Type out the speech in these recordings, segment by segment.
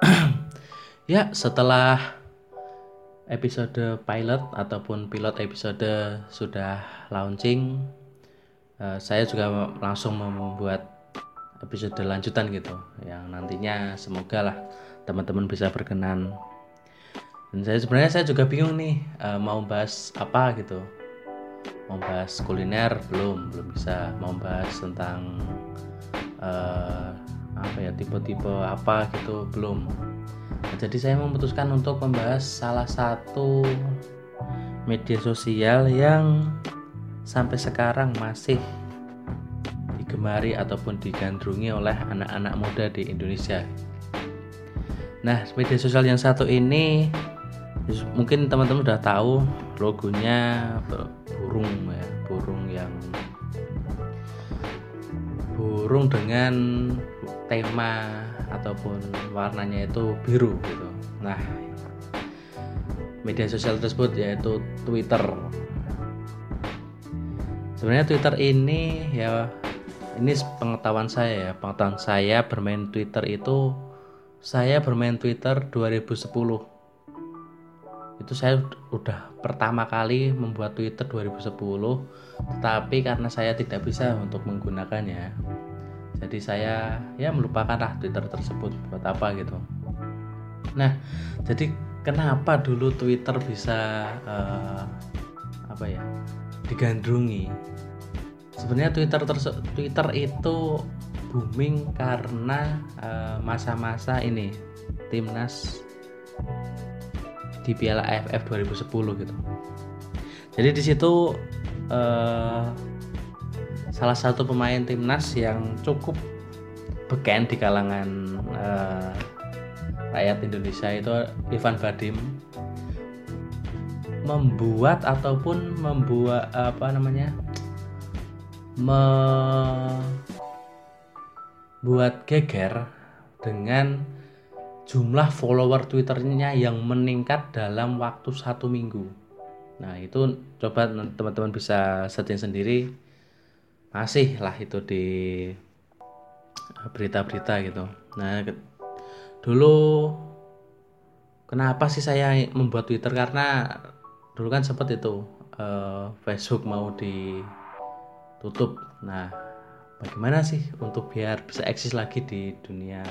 ya, setelah episode pilot ataupun pilot episode sudah launching, uh, saya juga langsung membuat episode lanjutan gitu, yang nantinya semoga lah teman-teman bisa berkenan. Dan saya sebenarnya saya juga bingung nih uh, mau bahas apa gitu, mau bahas kuliner? Belum belum bisa, mau bahas tentang uh, apa ya tipe-tipe apa gitu belum. Nah, jadi saya memutuskan untuk membahas salah satu media sosial yang sampai sekarang masih digemari ataupun digandrungi oleh anak-anak muda di Indonesia. Nah media sosial yang satu ini mungkin teman-teman sudah tahu logonya burung ya burung yang burung dengan tema ataupun warnanya itu biru gitu. Nah, media sosial tersebut yaitu Twitter. Sebenarnya Twitter ini ya ini pengetahuan saya ya, pengetahuan saya bermain Twitter itu saya bermain Twitter 2010. Itu saya udah pertama kali membuat Twitter 2010, tetapi karena saya tidak bisa untuk menggunakannya, jadi saya ya melupakanlah Twitter tersebut buat apa gitu nah jadi kenapa dulu Twitter bisa uh, apa ya digandrungi sebenarnya Twitter Twitter itu booming karena eh, masa-masa uh, ini timnas di Piala AFF 2010 gitu. Jadi di situ uh, salah satu pemain timnas yang cukup beken di kalangan uh, rakyat Indonesia itu Ivan Badim membuat ataupun membuat apa namanya membuat geger dengan jumlah follower Twitternya yang meningkat dalam waktu satu minggu. Nah itu coba teman-teman bisa searching sendiri masih lah itu di berita-berita gitu. Nah dulu kenapa sih saya membuat Twitter? Karena dulu kan sempat itu uh, Facebook mau ditutup. Nah bagaimana sih untuk biar bisa eksis lagi di dunia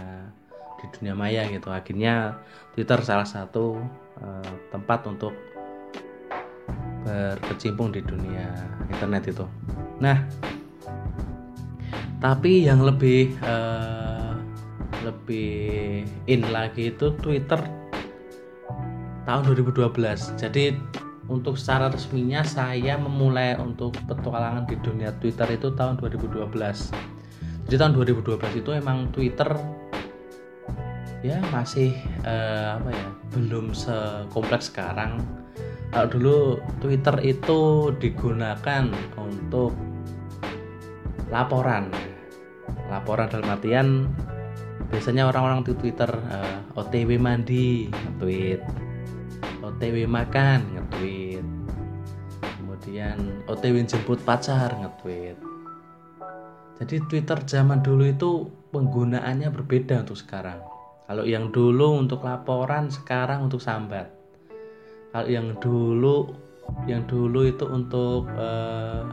di dunia maya gitu? Akhirnya Twitter salah satu uh, tempat untuk berkecimpung di dunia internet itu. Nah tapi yang lebih uh, lebih in lagi itu Twitter tahun 2012 jadi untuk secara resminya saya memulai untuk petualangan di dunia Twitter itu tahun 2012 jadi tahun 2012 itu emang Twitter ya masih uh, apa ya belum sekompleks sekarang. Kalau dulu Twitter itu digunakan untuk laporan. Laporan dalam artian biasanya orang-orang di Twitter uh, eh, OTW mandi nge-tweet. OTW makan nge-tweet. Kemudian OTW jemput pacar nge-tweet. Jadi Twitter zaman dulu itu penggunaannya berbeda untuk sekarang. Kalau yang dulu untuk laporan sekarang untuk sambat. Kalau yang dulu yang dulu itu untuk uh,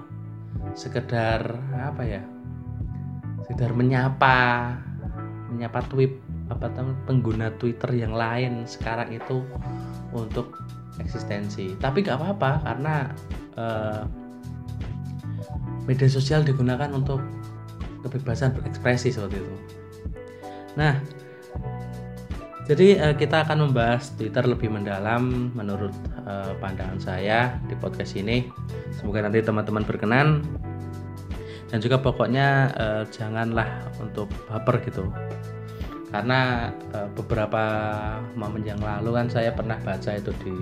sekedar apa ya sekedar menyapa menyapa tweet apa pengguna Twitter yang lain sekarang itu untuk eksistensi. Tapi gak apa-apa karena uh, media sosial digunakan untuk kebebasan berekspresi seperti itu. Nah jadi uh, kita akan membahas Twitter lebih mendalam menurut uh, pandangan saya di podcast ini. Semoga nanti teman-teman berkenan. Dan juga pokoknya uh, janganlah untuk baper gitu. Karena uh, beberapa momen yang lalu kan saya pernah baca itu di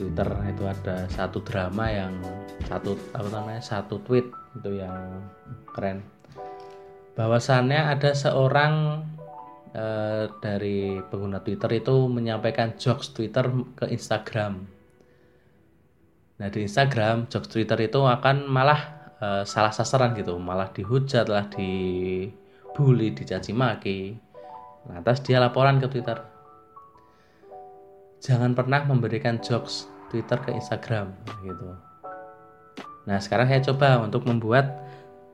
Twitter itu ada satu drama yang satu apa namanya satu tweet itu yang keren. Bahwasannya ada seorang uh, dari pengguna Twitter itu menyampaikan jokes Twitter ke Instagram. Nah di Instagram jokes Twitter itu akan malah uh, salah sasaran gitu. Malah dihujat lah dibully dicaci maki. Lantas dia laporan ke Twitter. Jangan pernah memberikan jokes Twitter ke Instagram gitu. Nah sekarang saya coba untuk membuat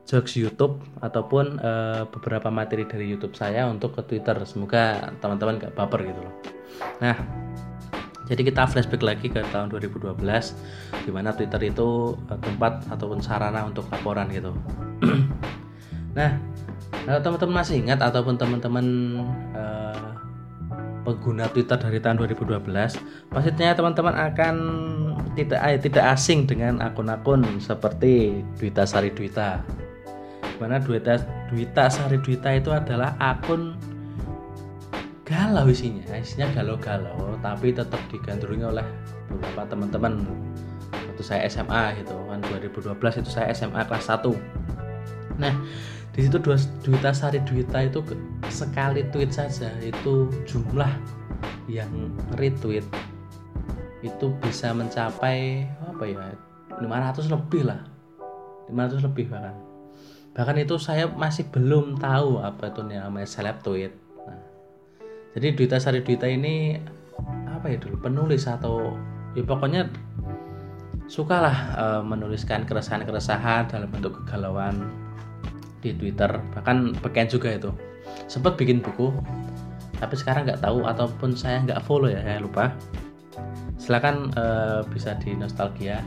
jokes YouTube ataupun uh, beberapa materi dari YouTube saya untuk ke Twitter. Semoga teman-teman gak baper gitu loh. Nah jadi kita flashback lagi ke tahun 2012 di mana Twitter itu uh, tempat ataupun sarana untuk laporan gitu. Nah kalau teman-teman masih ingat ataupun teman-teman uh, pengguna Twitter dari tahun 2012 pastinya teman-teman akan tidak tidak asing dengan akun-akun seperti Dwita Sari Dwita mana Dwita Dwita Sari Dwita itu adalah akun galau isinya. Isinya galau-galau tapi tetap digandrungi oleh beberapa teman-teman. Waktu saya SMA gitu kan 2012 itu saya SMA kelas 1 nah di situ dua Dwita Sari Dwita itu sekali tweet saja itu jumlah yang retweet itu bisa mencapai apa ya 500 lebih lah. 500 lebih bahkan bahkan itu saya masih belum tahu apa itu namanya seleb tweet nah, jadi Dwita Sari Dwita ini apa ya dulu penulis atau ya pokoknya sukalah uh, menuliskan keresahan-keresahan dalam bentuk kegalauan di Twitter. Bahkan bagian juga itu. Sempat bikin buku tapi sekarang nggak tahu ataupun saya nggak follow ya saya lupa. Silahkan uh, bisa di nostalgia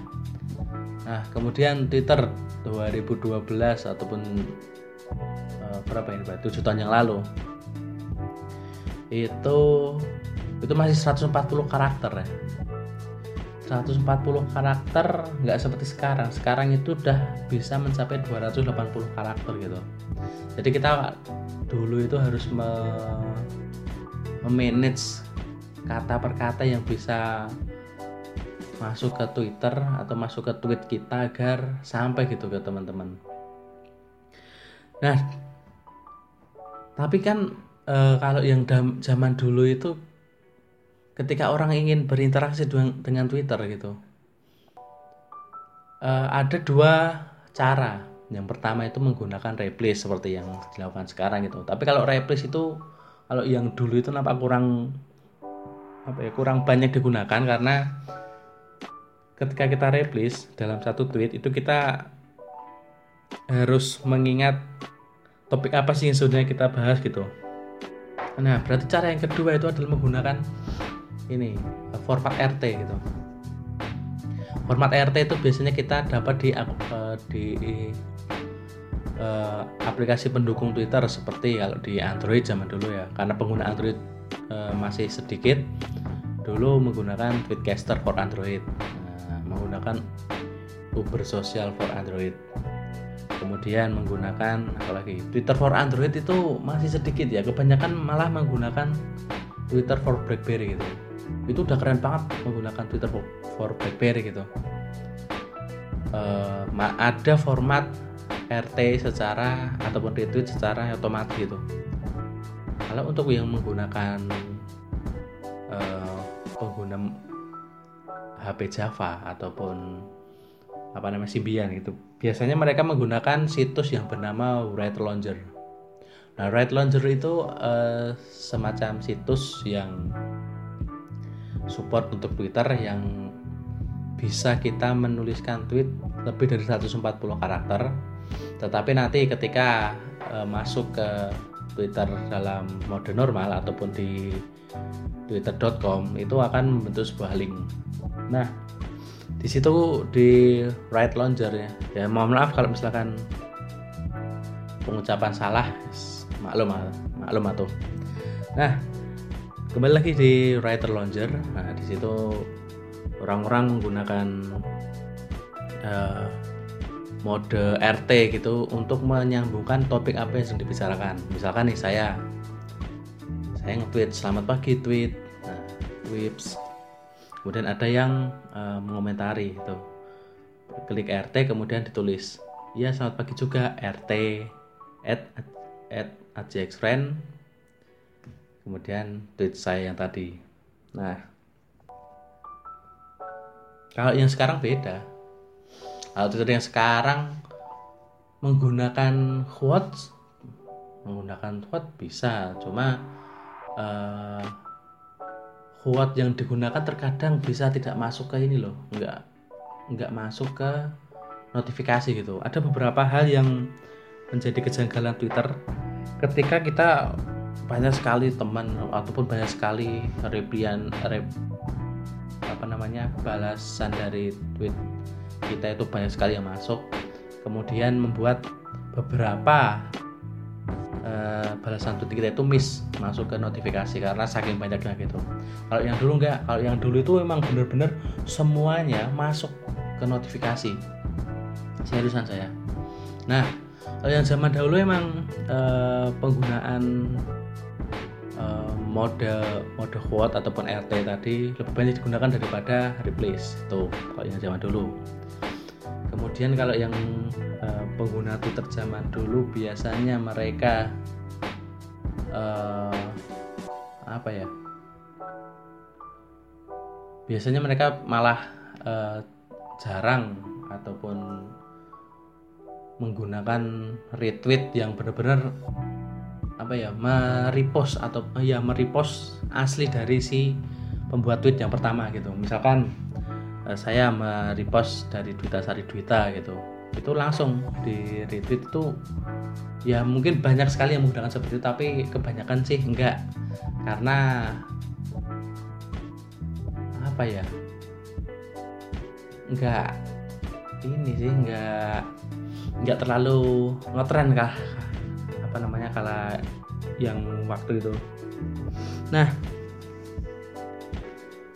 nah kemudian Twitter 2012 ataupun uh, berapa ini pak? 7 tahun yang lalu. Itu itu masih 140 karakter ya. 140 karakter nggak seperti sekarang. Sekarang itu udah bisa mencapai 280 karakter gitu. Jadi kita dulu itu harus me memanage kata per kata yang bisa masuk ke Twitter atau masuk ke tweet kita agar sampai gitu ke teman-teman. Nah tapi kan e, kalau yang zaman dulu itu ketika orang ingin berinteraksi dengan Twitter gitu uh, ada dua cara. Yang pertama itu menggunakan replace seperti yang dilakukan sekarang gitu. Tapi kalau replace itu kalau yang dulu itu nampak kurang apa ya kurang banyak digunakan karena ketika kita replace dalam satu tweet itu kita harus mengingat topik apa sih yang sudah kita bahas gitu. Nah berarti cara yang kedua itu adalah menggunakan ini format RT gitu. Format RT itu biasanya kita dapat di uh, di uh, aplikasi pendukung Twitter seperti kalau di Android zaman dulu ya. Karena pengguna Android uh, masih sedikit dulu menggunakan Tweetcaster for Android menggunakan Uber Social for Android. Kemudian menggunakan apalagi Twitter for Android itu masih sedikit ya. Kebanyakan malah menggunakan Twitter for BlackBerry gitu. Itu udah keren banget menggunakan Twitter for, BlackBerry gitu. Uh, ada format RT secara ataupun retweet secara otomatis gitu. Kalau untuk yang menggunakan uh, pengguna HP Java ataupun apa namanya Symbian gitu. Biasanya mereka menggunakan situs yang bernama Write Launcher. Nah Write Launcher itu uh, semacam situs yang support untuk Twitter yang bisa kita menuliskan tweet lebih dari 140 karakter. Tetapi nanti ketika e, masuk ke Twitter dalam mode normal ataupun di twitter.com itu akan membentuk sebuah link nah di situ di right launcher ya. Ya mohon maaf kalau misalkan pengucapan salah. Maklum maklum atau nah kembali lagi di writer launcher nah di situ orang-orang menggunakan uh, mode RT gitu untuk menyambungkan topik apa yang sedang dibicarakan. Misalkan nih saya saya nge-tweet selamat pagi tweet. Nah, tweets kemudian ada yang uh, mengomentari itu. Klik RT kemudian ditulis ya selamat pagi juga RT at at, friend. Kemudian tweet saya yang tadi. Nah kalau yang sekarang beda. Kalau Twitter yang sekarang menggunakan quotes menggunakan quote bisa cuma uh, quote yang digunakan terkadang bisa tidak masuk ke ini loh. Nggak nggak masuk ke notifikasi gitu. Ada beberapa hal yang menjadi kejanggalan Twitter. Ketika kita banyak sekali teman ataupun banyak sekali replian rep, apa namanya balasan dari tweet kita itu banyak sekali yang masuk. Kemudian membuat beberapa uh, balasan tweet kita itu miss masuk ke notifikasi karena saking banyaknya gitu. Kalau yang dulu enggak kalau yang dulu itu memang benar-benar semuanya masuk ke notifikasi. Seriusan saya. Nah kalau yang zaman dahulu emang uh, penggunaan uh, mode mode quote ataupun RT tadi lebih banyak digunakan daripada replace. Tuh kalau yang zaman dulu kemudian kalau yang uh, pengguna Twitter zaman dulu biasanya mereka uh, apa ya? Biasanya mereka malah uh, jarang ataupun menggunakan retweet yang benar-benar apa ya merepost atau ya merepost asli dari si pembuat tweet yang pertama gitu. Misalkan saya merepost dari Duita Sari Duita gitu. Itu langsung di retweet itu ya mungkin banyak sekali yang menggunakan seperti itu tapi kebanyakan sih enggak. Karena apa ya? Enggak ini sih enggak nggak terlalu ngetren kah? Apa namanya kala yang waktu itu. Nah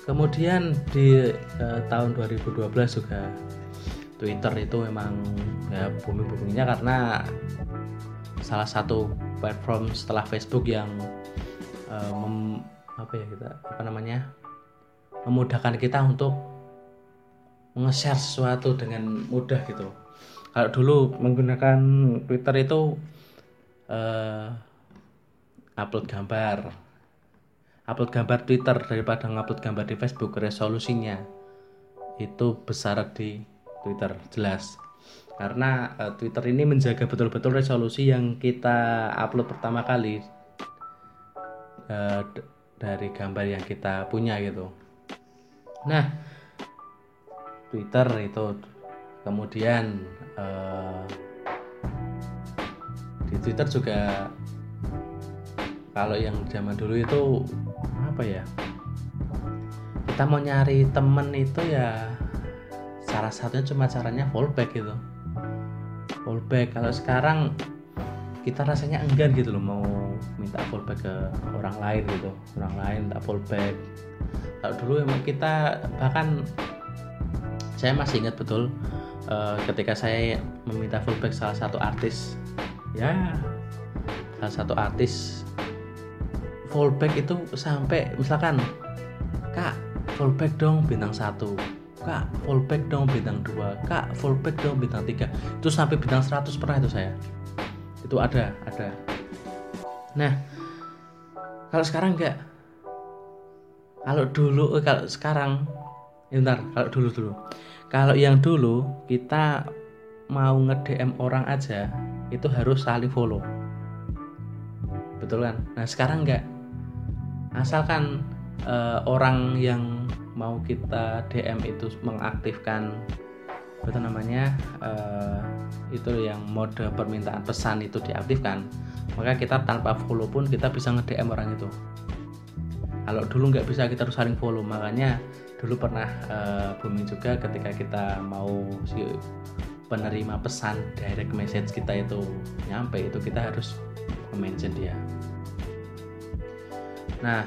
kemudian di eh, tahun 2012 juga Twitter itu memang ya booming boomingnya karena salah satu platform setelah Facebook yang eh, mem, apa ya kita apa namanya memudahkan kita untuk nge-share sesuatu dengan mudah gitu. Kalau dulu menggunakan Twitter itu uh, upload gambar upload gambar Twitter daripada ngupload gambar di Facebook resolusinya itu besar di Twitter jelas. Karena uh, Twitter ini menjaga betul-betul resolusi yang kita upload pertama kali uh, dari gambar yang kita punya gitu. Nah Twitter itu kemudian uh, di Twitter juga kalau yang zaman dulu itu apa ya kita mau nyari temen itu ya salah satunya cuma caranya fallback gitu. Fallback. Kalau sekarang kita rasanya enggan gitu loh mau minta fallback ke orang lain gitu. Orang lain minta fallback. Kalau dulu emang kita bahkan saya masih ingat betul uh, ketika saya meminta feedback salah satu artis. Ya salah satu artis fallback itu sampai misalkan kak fallback dong bintang satu. Kak fallback dong bintang dua. Kak fallback dong bintang tiga. Itu sampai bintang 100 pernah itu saya. Itu ada ada. Nah kalau sekarang enggak. Kalau dulu eh, kalau sekarang ya bentar kalau dulu dulu. Kalau yang dulu kita mau nge-DM orang aja itu harus saling follow. Betul kan? Nah, sekarang enggak. Asalkan uh, orang yang mau kita DM itu mengaktifkan apa namanya uh, itu yang mode permintaan pesan itu diaktifkan maka kita tanpa follow pun kita bisa nge-DM orang itu. Kalau dulu nggak bisa kita harus saling follow makanya dulu pernah uh, booming juga ketika kita mau si penerima pesan direct message kita itu nyampe itu kita harus mention dia nah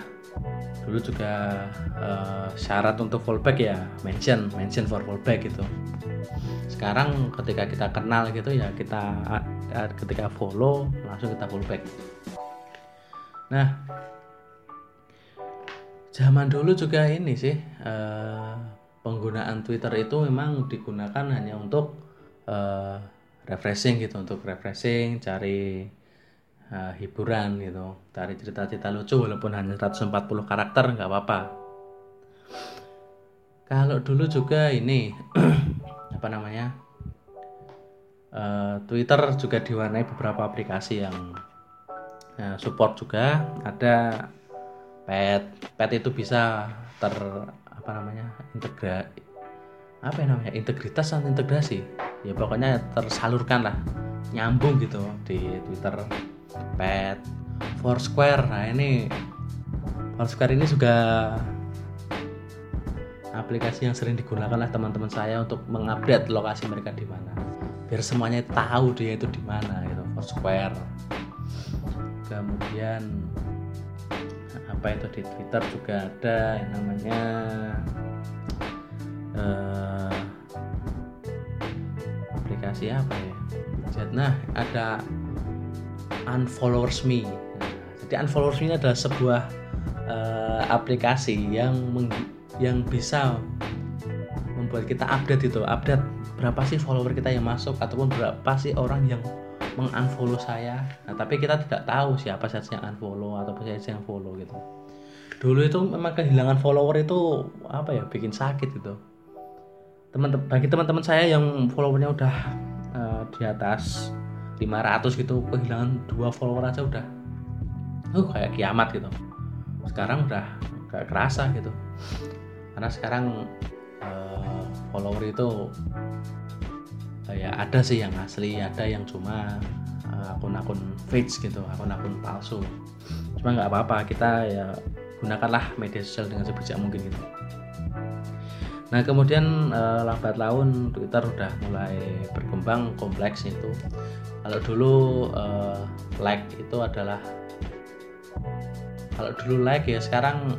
dulu juga uh, syarat untuk fallback ya mention mention for fallback gitu. Sekarang ketika kita kenal gitu ya kita ketika follow langsung kita fallback. Nah zaman dulu juga ini sih uh, penggunaan Twitter itu memang digunakan hanya untuk uh, refreshing gitu untuk refreshing cari uh, hiburan gitu. Cari cerita-cerita lucu walaupun hanya 140 karakter nggak apa-apa. Kalau dulu juga ini apa namanya uh, Twitter juga diwarnai beberapa aplikasi yang uh, support juga. Ada pet pet itu bisa ter apa namanya integra apa yang namanya integritas atau integrasi. Ya pokoknya tersalurkan lah nyambung gitu di Twitter pet Foursquare. Nah ini Foursquare ini juga aplikasi yang sering digunakan oleh teman-teman saya untuk mengupdate lokasi mereka di mana. Biar semuanya tahu dia itu di mana gitu. Foursquare. Kemudian apa itu di Twitter juga ada yang namanya uh, aplikasi apa ya? Nah ada unfollowers me. Jadi unfollowers me adalah sebuah uh, aplikasi yang yang bisa membuat kita update itu. Update berapa sih follower kita yang masuk ataupun berapa sih orang yang mengunfollow saya. Nah tapi kita tidak tahu siapa saja yang unfollow atau siapa yang follow gitu. Dulu itu memang kehilangan follower itu apa ya bikin sakit gitu. Teman bagi teman-teman saya yang followernya udah uh, di atas 500 gitu kehilangan dua follower aja udah. Uh kayak kiamat gitu. Sekarang udah gak kerasa gitu. Karena sekarang uh, follower itu ya ada sih yang asli ada yang cuma eh, akun-akun uh, fake gitu akun-akun palsu. Cuma nggak apa-apa kita ya gunakanlah media sosial dengan sebijak mungkin gitu nah kemudian uh, lambat laun Twitter udah mulai berkembang kompleks itu. Kalau dulu uh, like itu adalah kalau dulu like ya sekarang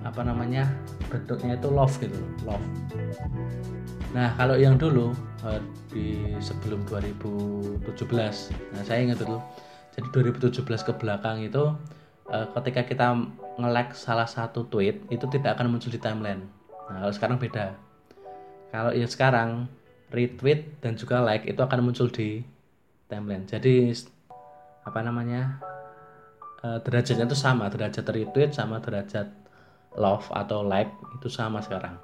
apa namanya bentuknya itu love gitu love. Nah kalau yang dulu uh, di sebelum 2017 nah saya ingat dulu. Jadi 2017 ke belakang itu uh, ketika kita nge-like salah satu tweet itu tidak akan muncul di timeline nah kalau sekarang beda. Kalau ya sekarang retweet dan juga like itu akan muncul di timeline. Jadi apa namanya uh, derajatnya itu sama. Derajat retweet sama derajat love atau like itu sama sekarang.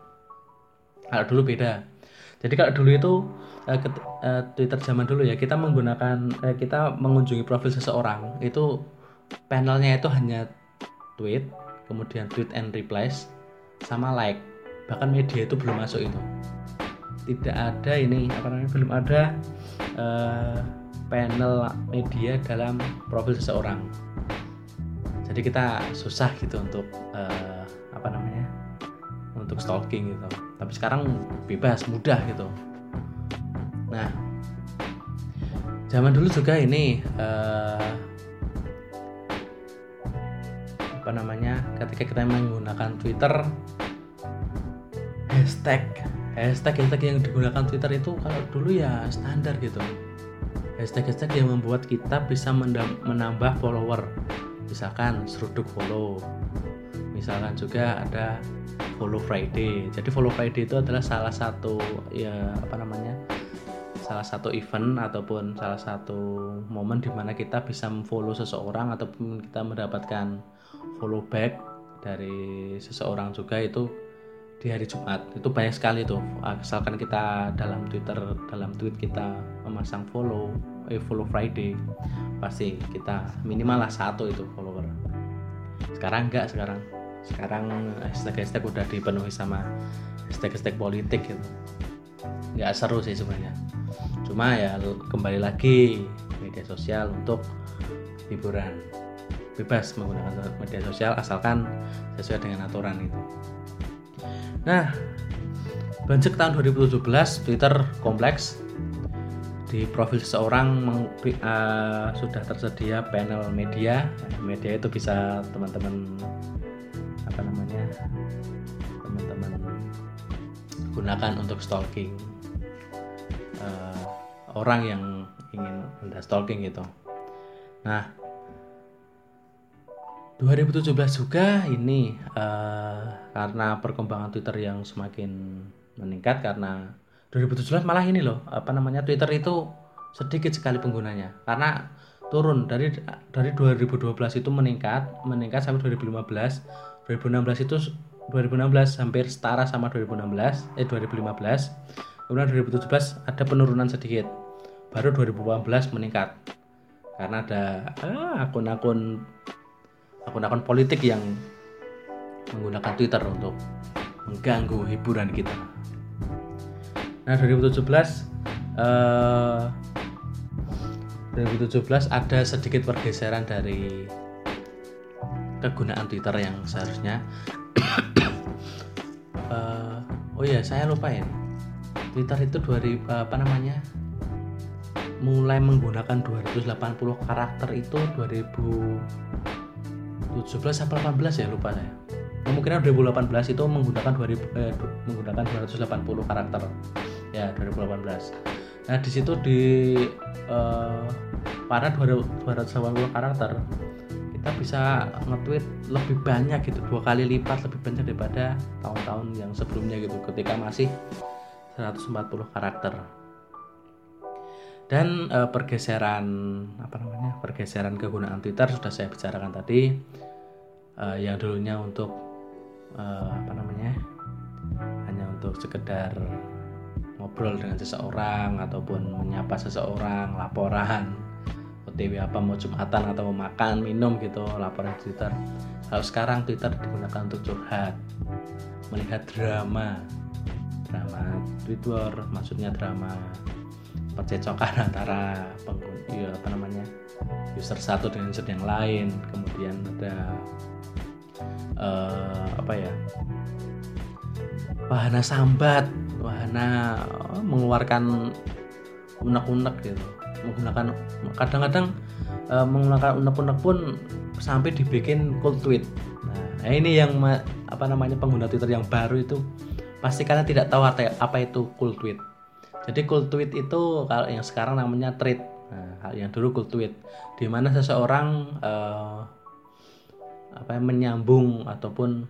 Kalau dulu beda. Jadi kalau dulu itu ke, uh, Twitter zaman dulu ya kita menggunakan kita mengunjungi profil seseorang itu panelnya itu hanya tweet, kemudian tweet and replies sama like. Bahkan media itu belum masuk itu. Tidak ada ini apa namanya belum ada uh, panel media dalam profil seseorang. Jadi kita susah gitu untuk uh, apa namanya untuk stalking gitu tapi sekarang bebas mudah gitu nah zaman dulu juga ini uh, apa namanya ketika kita menggunakan Twitter hashtag hashtag hashtag yang digunakan Twitter itu kalau dulu ya standar gitu. Hashtag hashtag yang membuat kita bisa menambah follower. Misalkan seruduk follow. Misalkan juga ada follow Friday. Jadi follow Friday itu adalah salah satu ya apa namanya salah satu event ataupun salah satu momen di mana kita bisa follow seseorang ataupun kita mendapatkan follow back dari seseorang juga itu di hari Jumat. Itu banyak sekali tuh. Asalkan kita dalam Twitter dalam tweet kita memasang follow eh follow Friday pasti kita minimal lah satu itu follower. Sekarang enggak sekarang. Sekarang hashtag-hashtag udah dipenuhi sama hashtag-hashtag politik gitu. Nggak seru sih sebenarnya. Cuma ya kembali lagi media sosial untuk hiburan. Bebas menggunakan media sosial asalkan sesuai dengan aturan itu nah Banjek tahun 2017 Twitter kompleks. Di profil seseorang uh, sudah tersedia panel media. Media itu bisa teman-teman apa namanya teman-teman gunakan untuk stalking. Uh, orang yang ingin anda stalking gitu. Nah 2017 juga ini uh, karena perkembangan Twitter yang semakin meningkat karena 2017 malah ini loh apa namanya Twitter itu sedikit sekali penggunanya karena turun dari dari 2012 itu meningkat meningkat sampai 2015 2016 itu 2016 hampir setara sama 2016 eh 2015 kemudian 2017 ada penurunan sedikit baru 2018 meningkat karena ada akun ah, akun-akun politik yang menggunakan Twitter untuk mengganggu hiburan kita. Nah 2017 eh, 2017 ada sedikit pergeseran dari kegunaan Twitter yang seharusnya uh, oh ya saya lupa ya Twitter itu 2000 apa namanya mulai menggunakan 280 karakter itu 2017 atau 18 ya lupa saya. Kemungkinan 2018 itu menggunakan 2000 eh, menggunakan 280 karakter. Ya 2018 nah di situ di eh, para 280 karakter kita bisa nge-tweet lebih banyak gitu dua kali lipat lebih banyak daripada tahun-tahun yang sebelumnya gitu ketika masih 140 karakter dan e, pergeseran apa namanya pergeseran kegunaan Twitter sudah saya bicarakan tadi e, yang dulunya untuk e, apa namanya hanya untuk sekedar ngobrol dengan seseorang ataupun menyapa seseorang laporan OTW apa mau jumatan atau mau makan minum gitu laporan Twitter. Kalau sekarang Twitter digunakan untuk curhat melihat drama drama Twitter maksudnya drama percecokan antara pengguna ya, apa namanya user satu dengan user yang lain kemudian ada uh, apa ya wahana sambat wahana mengeluarkan unek-unek gitu menggunakan kadang-kadang e, menggunakan unek-unek pun sampai dibikin cool tweet. Nah, ini yang apa namanya pengguna Twitter yang baru itu pasti kalian tidak tahu apa itu cool tweet. Jadi cool tweet itu kalau yang sekarang namanya tweet. Nah, yang dulu cool tweet. Di mana seseorang uh, apa menyambung ataupun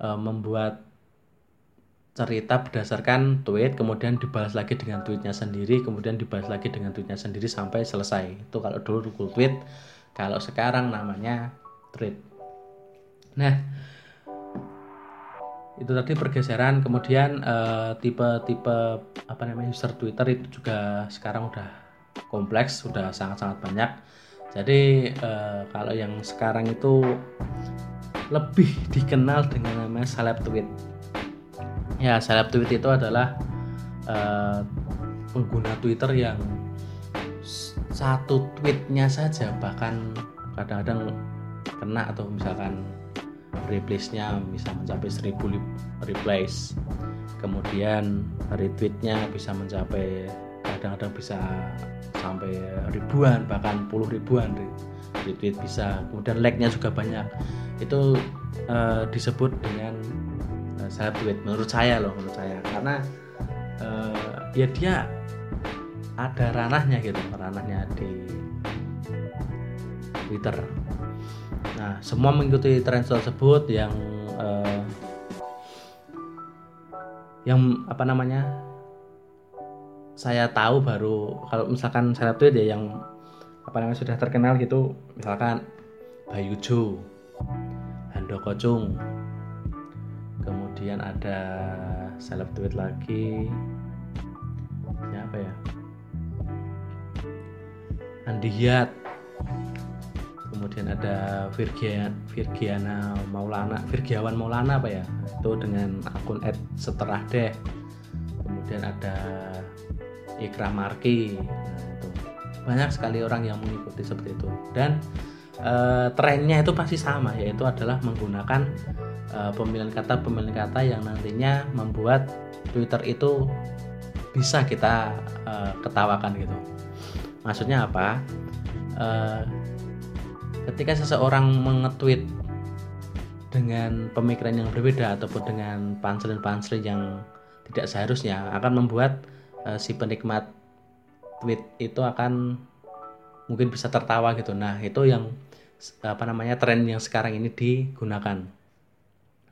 uh, membuat cerita berdasarkan tweet kemudian dibalas lagi dengan tweetnya sendiri kemudian dibalas lagi dengan tweetnya sendiri sampai selesai. Itu kalau dulu cool tweet. Kalau sekarang namanya tweet nah itu tadi pergeseran kemudian eh, tipe-tipe uh, apa namanya user Twitter itu juga sekarang udah kompleks sudah sangat-sangat banyak. Jadi uh, kalau yang sekarang itu lebih dikenal dengan nama seleb tweet. Ya seleb tweet itu adalah uh, pengguna Twitter yang satu tweetnya saja bahkan kadang-kadang kena atau misalkan replace-nya bisa mencapai 1000 replace. Kemudian retweetnya bisa mencapai kadang-kadang bisa sampai ribuan bahkan puluh ribuan retweet bisa. Kemudian like-nya juga banyak. Itu uh, disebut dengan saya tweet menurut saya loh menurut saya. Karena uh, ya dia ada ranahnya gitu ranahnya di Twitter nah semua mengikuti tren tersebut yang uh, yang apa namanya saya tahu baru kalau misalkan saya tweet ya yang apa namanya sudah terkenal gitu misalkan Bayu Jo Handoko Chung. Kemudian ada seleb tweet lagi. Siapa ya? Andiat kemudian ada Virgian Virgiana Maulana Virgiawan Maulana apa ya? Itu dengan akun ad setelah deh. Kemudian ada Ikra Marki. Nah, itu. Banyak sekali orang yang mengikuti seperti itu. Dan e, trennya itu pasti sama yaitu adalah menggunakan uh, pemilihan kata pemilihan kata yang nantinya membuat Twitter itu bisa kita uh, ketawakan gitu. Maksudnya apa? Uh, ketika seseorang mengetweet dengan pemikiran yang berbeda ataupun dengan punchline-punchline yang tidak seharusnya akan membuat uh, si penikmat tweet itu akan mungkin bisa tertawa gitu. Nah, itu yang apa namanya tren yang sekarang ini digunakan.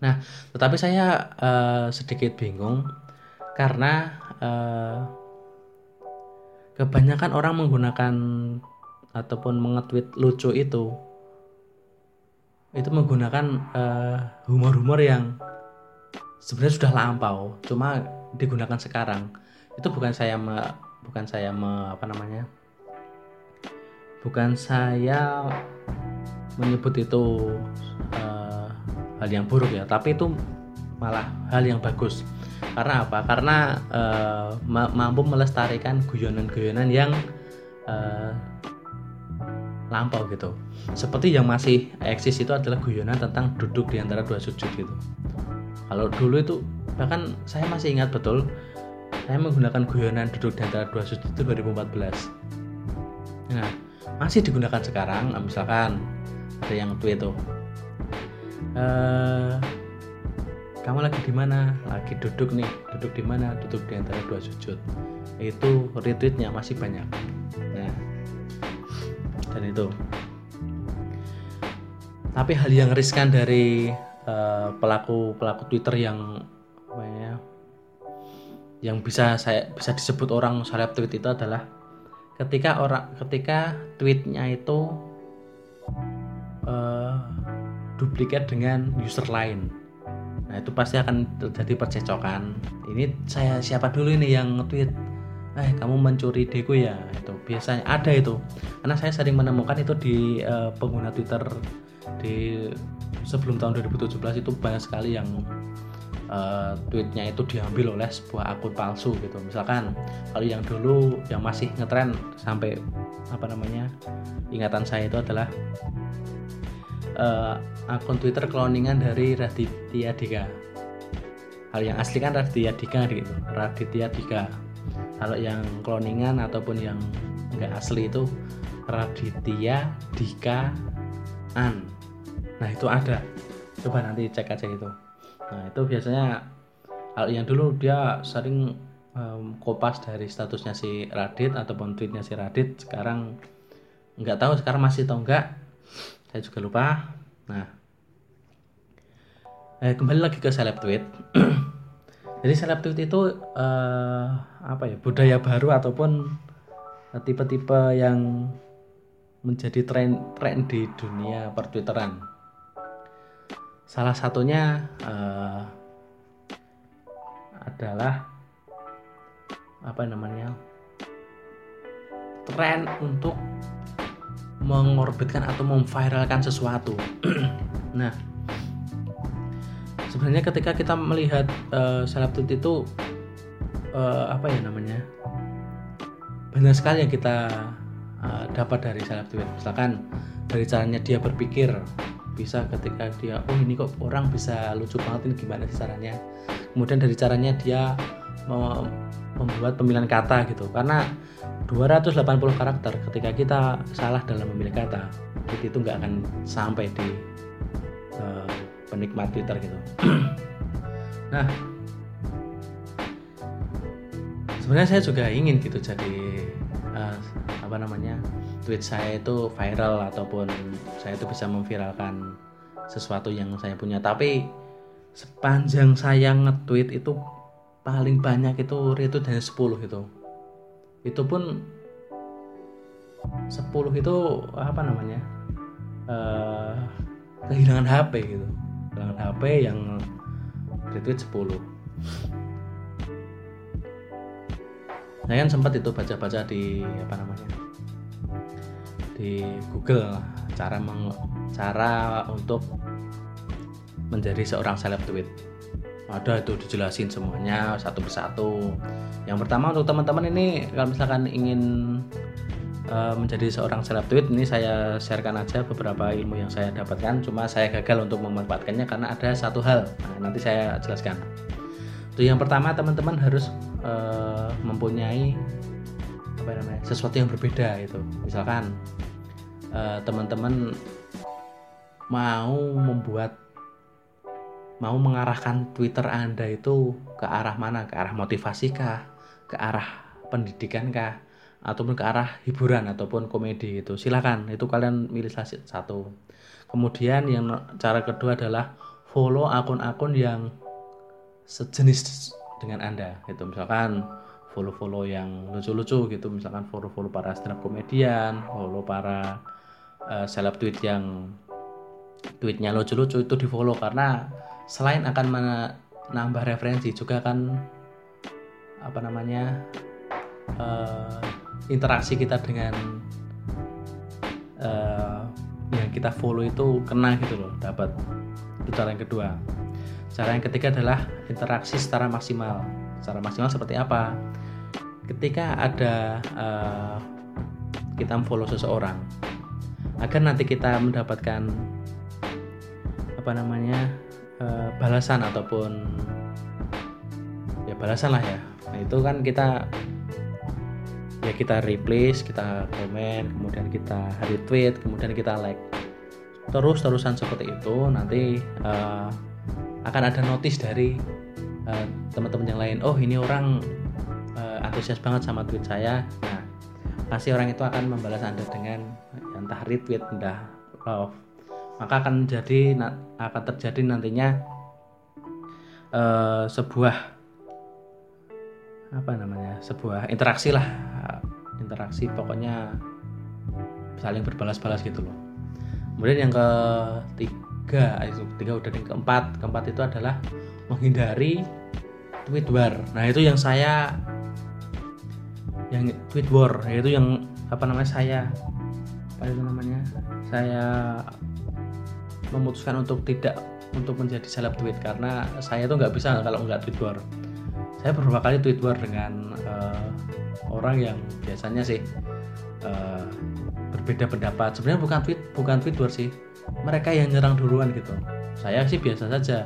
Nah, tetapi saya uh, sedikit bingung karena uh, kebanyakan orang menggunakan ataupun mengetweet lucu itu itu menggunakan uh, humor-humor yang sebenarnya sudah lampau, cuma digunakan sekarang. Itu bukan saya me, bukan saya me, apa namanya? Bukan saya menyebut itu uh, hal yang buruk ya tapi itu malah hal yang bagus karena apa karena uh, mampu melestarikan guyonan-guyonan yang uh, lampau gitu. Seperti yang masih eksis itu adalah guyonan tentang duduk di antara dua sujud gitu. Kalau dulu itu bahkan saya masih ingat betul saya menggunakan guyonan duduk di antara dua sudut itu 2014 nah masih digunakan sekarang misalkan ada yang tweet tuh uh, kamu lagi di mana? Lagi duduk nih duduk di mana? Duduk di antara dua sujud. Itu retweetnya masih banyak. Nah dan itu tapi hal yang riskan dari uh, pelaku pelaku Twitter yang apa ya yang bisa saya bisa disebut orang seleb tweet itu adalah ketika orang ketika tweetnya itu uh, duplikat dengan user lain Nah itu pasti akan terjadi percecokan. Ini saya siapa dulu ini yang nge-tweet? Eh kamu mencuri deku ya? Itu biasanya ada itu. Karena saya sering menemukan itu di uh, pengguna Twitter di sebelum tahun 2017 itu banyak sekali yang uh, tweetnya itu diambil oleh sebuah akun palsu gitu. Misalkan kalau yang dulu yang masih ngetren sampai apa namanya ingatan saya itu adalah uh, akun Twitter cloningan dari Raditya Dika. Hal yang asli kan Raditya Dika gitu, Raditya Dika. Kalau yang cloningan ataupun yang enggak asli itu Raditya Dika An. Nah itu ada. Coba nanti cek aja itu. Nah itu biasanya kalau yang dulu dia sering um, kopas dari statusnya si Radit ataupun tweetnya si Radit sekarang nggak tahu sekarang masih atau enggak saya juga lupa nah eh, kembali lagi ke seleb tweet jadi seleb tweet itu eh, apa ya budaya baru ataupun tipe-tipe yang menjadi tren tren di dunia pertwitteran salah satunya eh, adalah apa namanya tren untuk mengorbitkan atau memviralkan sesuatu. nah, sebenarnya ketika kita melihat uh, itu uh, apa ya namanya banyak sekali yang kita uh, dapat dari seleb tweet. Misalkan dari caranya dia berpikir bisa ketika dia oh ini kok orang bisa lucu banget ini gimana sih caranya kemudian dari caranya dia membuat pemilihan kata gitu karena 280 karakter ketika kita salah dalam memilih kata itu nggak akan sampai di uh, penikmat Twitter gitu. Nah sebenarnya saya juga ingin gitu jadi uh, apa namanya tweet saya itu viral ataupun saya itu bisa memviralkan sesuatu yang saya punya. Tapi sepanjang saya nge-tweet itu paling banyak itu retweet hanya 10 itu itu pun 10 itu apa namanya uh, kehilangan HP gitu kehilangan HP yang retweet 10 saya kan sempat itu baca-baca di apa namanya di Google cara meng, cara untuk menjadi seorang seleb tweet. Ada itu dijelasin semuanya satu persatu. Yang pertama untuk teman-teman ini kalau misalkan ingin uh, menjadi seorang seleb tweet ini saya sharekan aja beberapa ilmu yang saya dapatkan cuma saya gagal untuk memanfaatkannya karena ada satu hal nah, nanti saya jelaskan untuk yang pertama teman-teman harus uh, mempunyai apa namanya sesuatu yang berbeda itu misalkan uh, teman-teman mau membuat mau mengarahkan Twitter Anda itu ke arah mana? Ke arah motivasi kah? Ke arah pendidikan kah? Ataupun ke arah hiburan ataupun komedi itu. Silakan, itu kalian milih satu. Kemudian yang cara kedua adalah follow akun-akun yang sejenis dengan Anda. Itu misalkan follow-follow yang lucu-lucu gitu, misalkan follow-follow para stand up komedian, follow para uh, seleb tweet yang tweetnya lucu-lucu itu di follow karena selain akan menambah referensi juga akan apa namanya uh, interaksi kita dengan uh, yang kita follow itu kena gitu loh dapat itu cara yang kedua. Cara yang ketiga adalah interaksi secara maksimal. Secara maksimal seperti apa? Ketika ada uh, kita follow seseorang agar nanti kita mendapatkan apa namanya uh, balasan ataupun ya balasan lah ya. Nah, itu kan kita ya kita replace kita komen kemudian kita retweet kemudian kita like. Terus terusan seperti itu nanti uh, akan ada notice dari uh, teman-teman yang lain oh ini orang uh, antusias banget sama tweet saya. Nah pasti orang itu akan membalas anda dengan entah retweet entah love. Maka akan jadi akan terjadi nantinya uh, sebuah apa namanya sebuah interaksi lah. Interaksi pokoknya saling berbalas-balas gitu loh. Kemudian yang ketiga itu tiga udah yang keempat. Keempat itu adalah menghindari tweet war. Nah itu yang saya yang tweet war. Yaitu yang apa namanya saya apa itu namanya saya memutuskan untuk tidak untuk menjadi seleb tweet. Karena saya tuh nggak bisa kalau nggak tweet war saya beberapa kali tweet war dengan uh, orang yang biasanya sih uh, berbeda pendapat. Sebenarnya bukan tweet bukan tweet war sih. Mereka yang nyerang duluan gitu. Saya sih biasa saja.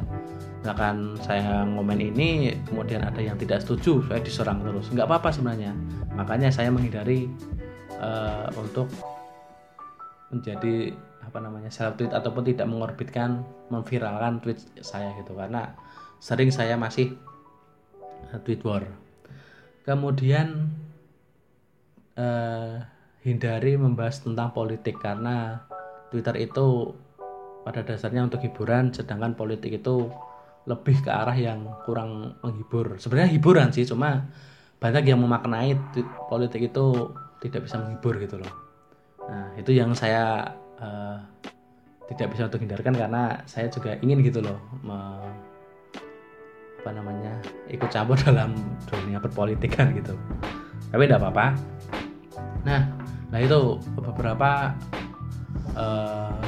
Misalkan saya ngomen ini kemudian ada yang tidak setuju saya diserang terus. Nggak apa-apa sebenarnya. Makanya saya menghindari uh, untuk menjadi apa namanya self tweet ataupun tidak mengorbitkan memviralkan tweet saya gitu. Karena sering saya masih tweet war. Kemudian uh, hindari membahas tentang politik karena Twitter itu pada dasarnya untuk hiburan sedangkan politik itu lebih ke arah yang kurang menghibur. Sebenarnya hiburan sih cuma banyak yang memaknai politik itu tidak bisa menghibur gitu loh. Nah itu yang saya uh, tidak bisa untuk hindarkan karena saya juga ingin gitu loh apa namanya ikut campur dalam dunia perpolitikan gitu. Tapi tidak apa-apa. Nah nah itu beberapa uh,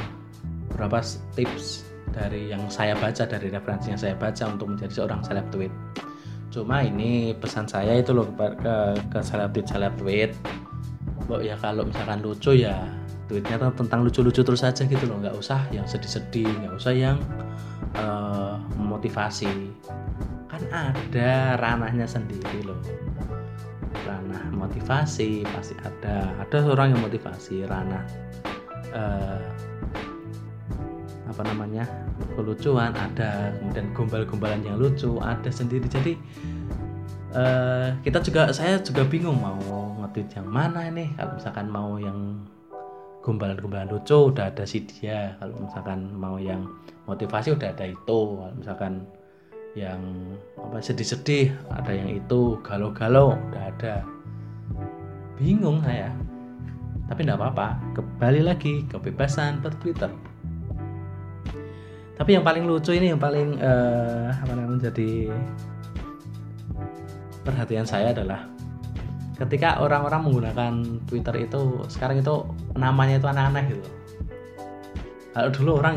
beberapa tips dari yang saya baca dari referensi yang saya baca untuk menjadi seorang seleb tweet. Cuma ini pesan saya itu loh ke ke, seleb tweet seleb tweet. Bo, ya kalau misalkan lucu ya tweetnya tentang lucu-lucu terus aja gitu loh. Nggak usah yang sedih-sedih nggak usah yang uh, memotivasi kan ada ranahnya sendiri loh. Ranah motivasi pasti ada. Ada orang yang motivasi ranah uh, apa namanya kelucuan ada. Kemudian gombal-gombalan yang lucu ada sendiri. Jadi uh, kita juga saya juga bingung mau nge yang mana ini. Kalau misalkan mau yang gombalan-gombalan lucu udah ada si dia. Kalau misalkan mau yang motivasi udah ada itu. Kalau misalkan yang apa sedih-sedih ada yang itu. Galau-galau udah ada. Bingung saya. Tapi tidak apa-apa. Kembali lagi kebebasan per Twitter tapi yang paling lucu ini yang paling uh, apa namanya menjadi perhatian saya adalah ketika orang-orang menggunakan Twitter itu sekarang itu namanya itu aneh-aneh gitu. Kalau dulu orang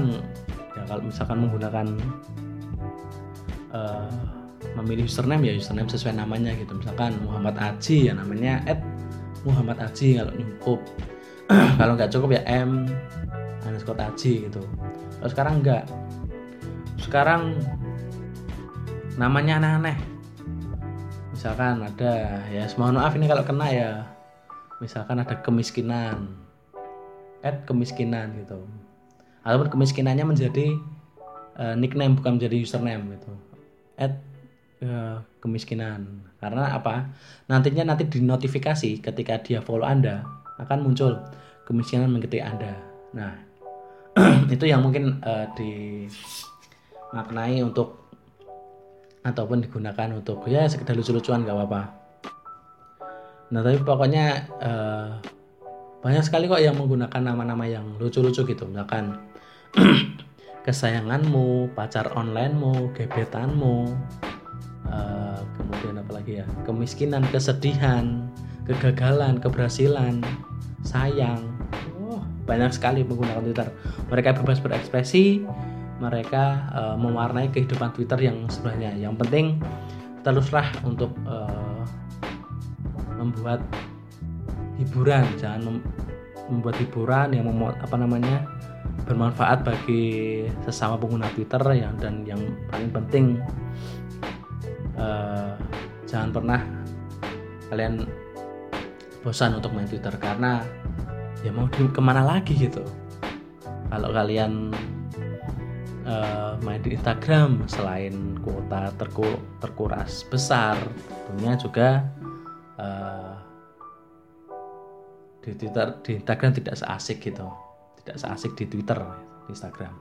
ya kalau misalkan menggunakan uh, memilih username ya username sesuai namanya gitu. Misalkan Muhammad Aji ya namanya Ed Muhammad Aji kalau nyukup kalau nggak cukup ya M underscore Aji gitu. Kalau sekarang enggak sekarang namanya aneh-aneh misalkan ada ya mohon maaf ini kalau kena ya. Misalkan ada kemiskinan. Ed kemiskinan gitu. Ataupun kemiskinannya menjadi uh, nickname bukan menjadi username gitu. At uh, kemiskinan. Karena apa? Nantinya nanti di notifikasi ketika dia follow anda akan muncul kemiskinan mengikuti anda. Nah itu yang mungkin uh, dimaknai untuk ataupun digunakan untuk ya sekedar lucu-lucuan gak apa-apa. Nah tapi pokoknya uh, banyak sekali kok yang menggunakan nama-nama yang lucu-lucu gitu. Misalkan kesayanganmu, pacar onlinemu, gebetanmu, uh, kemudian apa lagi ya, kemiskinan, kesedihan, kegagalan, keberhasilan, sayang, banyak sekali menggunakan Twitter. Mereka bebas berekspresi, mereka uh, mewarnai kehidupan Twitter yang sebenarnya. Yang penting teruslah untuk uh, membuat hiburan, jangan mem membuat hiburan yang memuat apa namanya bermanfaat bagi sesama pengguna Twitter yang dan yang paling penting uh, jangan pernah kalian bosan untuk main Twitter karena ya mau di ke mana lagi gitu kalau kalian uh, main di Instagram selain kuota terku, terkuras besar tentunya juga uh, di Twitter di Instagram tidak seasik gitu. Tidak seasik di Twitter di Instagram.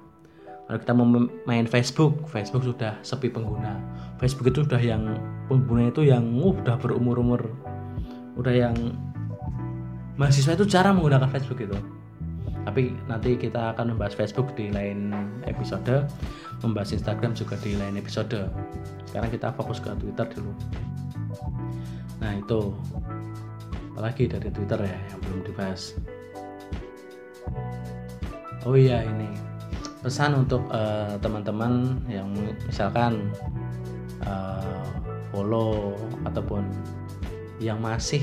Kalau kita mau main Facebook Facebook sudah sepi pengguna. Facebook itu sudah yang pengguna itu yang uh, udah berumur umur udah yang mahasiswa itu jarang menggunakan Facebook itu tapi nanti kita akan membahas Facebook di lain episode membahas Instagram juga di lain episode. Sekarang kita fokus ke Twitter dulu. Nah itu. Apalagi dari Twitter ya yang belum dibahas? Oh iya ini. Pesan untuk uh, teman-teman yang misalkan uh, follow ataupun yang masih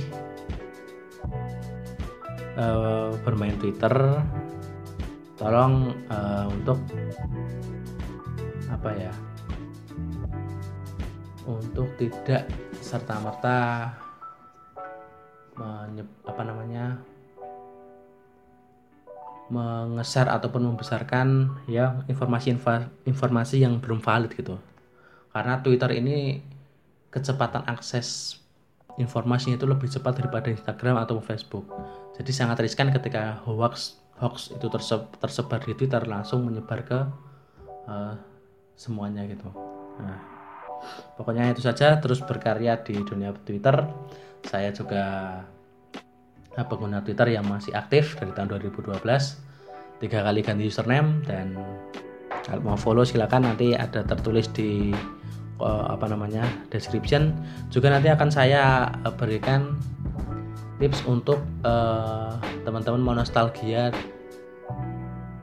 uh, bermain Twitter. Tolong uh, untuk apa ya untuk tidak serta merta apa namanya mengeser ataupun membesarkan ya informasi informasi yang belum valid gitu. Karena Twitter ini kecepatan akses informasinya itu lebih cepat daripada Instagram atau Facebook jadi sangat riskan ketika hoax hoax itu tersebar di Twitter langsung menyebar ke uh, semuanya gitu. Nah pokoknya itu saja. Terus berkarya di dunia Twitter. Saya juga eh, pengguna Twitter yang masih aktif dari tahun 2012 tiga kali ganti username dan kalau mau follow silakan. Nanti ada tertulis di uh, apa namanya description. Juga nanti akan saya berikan tips untuk teman-teman uh, mau nostalgia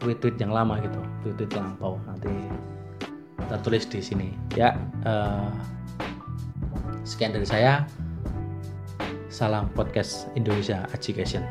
tweet-tweet yang lama gitu tweet-tweet lampau. Nanti tertulis di sini. Ya uh, sekian dari saya. Salam podcast Indonesia Education.